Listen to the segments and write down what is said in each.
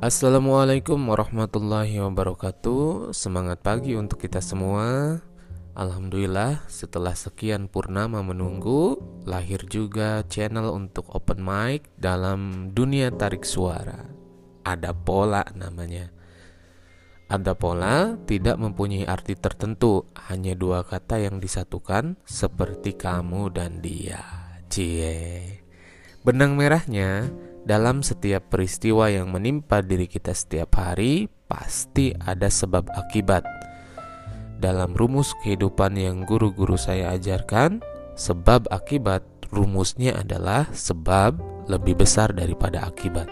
Assalamualaikum warahmatullahi wabarakatuh. Semangat pagi untuk kita semua. Alhamdulillah setelah sekian purnama menunggu Lahir juga channel untuk open mic dalam dunia tarik suara. Ada pola namanya. Ada pola tidak mempunyai arti tertentu Hanya dua kata yang disatukan Seperti kamu dan dia. Cie. Benang merahnya dalam setiap peristiwa yang menimpa diri kita setiap hari, pasti ada sebab akibat. Dalam rumus kehidupan yang guru-guru saya ajarkan, sebab akibat rumusnya adalah sebab lebih besar daripada akibat.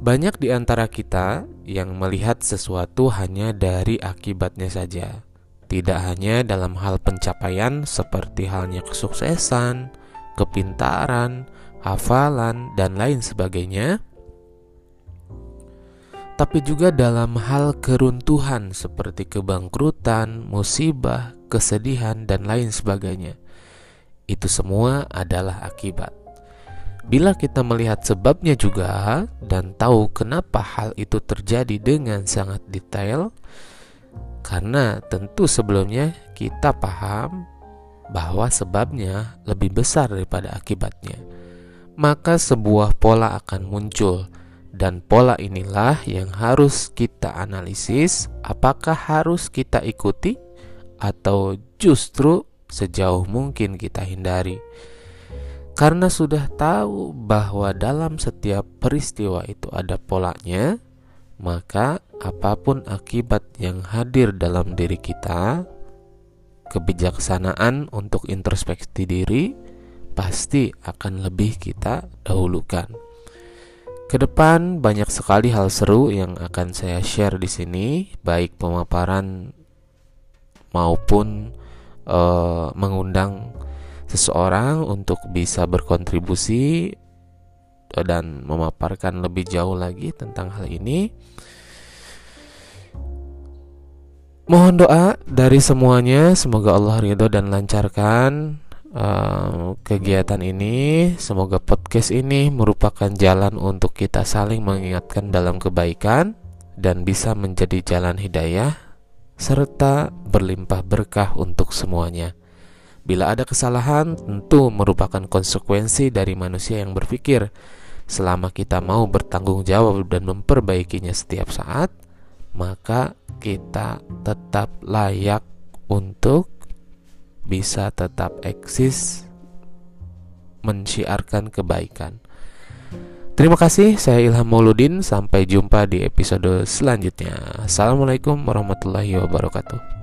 Banyak di antara kita yang melihat sesuatu hanya dari akibatnya saja, tidak hanya dalam hal pencapaian seperti halnya kesuksesan, kepintaran, hafalan, dan lain sebagainya, tapi juga dalam hal keruntuhan seperti kebangkrutan, musibah, kesedihan, dan lain sebagainya. Itu semua adalah akibat. Bila kita melihat sebabnya juga dan tahu kenapa hal itu terjadi dengan sangat detail, karena tentu sebelumnya kita paham bahwa sebabnya lebih besar daripada akibatnya maka sebuah pola akan muncul, dan pola inilah yang harus kita analisis. Apakah harus kita ikuti, atau justru sejauh mungkin kita hindari? Karena sudah tahu bahwa dalam setiap peristiwa itu ada polanya, maka apa pun akibat yang hadir dalam diri kita, kebijaksanaan untuk introspeksi diri pasti akan lebih kita dahulukan. Ke depan banyak sekali hal seru yang akan saya share di sini, baik pemaparan maupun uh, mengundang seseorang untuk bisa berkontribusi dan memaparkan lebih jauh lagi tentang hal ini. Mohon doa dari semuanya, semoga Allah ridho dan lancarkan uh, kegiatan ini. Semoga podcast ini merupakan jalan untuk kita saling mengingatkan dalam kebaikan dan bisa menjadi jalan hidayah serta berlimpah berkah untuk semuanya. Bila ada kesalahan, tentu merupakan konsekuensi dari manusia yang berpikir. Selama kita mau bertanggung jawab dan memperbaikinya setiap saat, maka kita tetap layak untuk bisa tetap eksis mensiarkan kebaikan. Terima kasih, saya Ilham Mauludin. Sampai jumpa di episode selanjutnya. Assalamualaikum warahmatullahi wabarakatuh.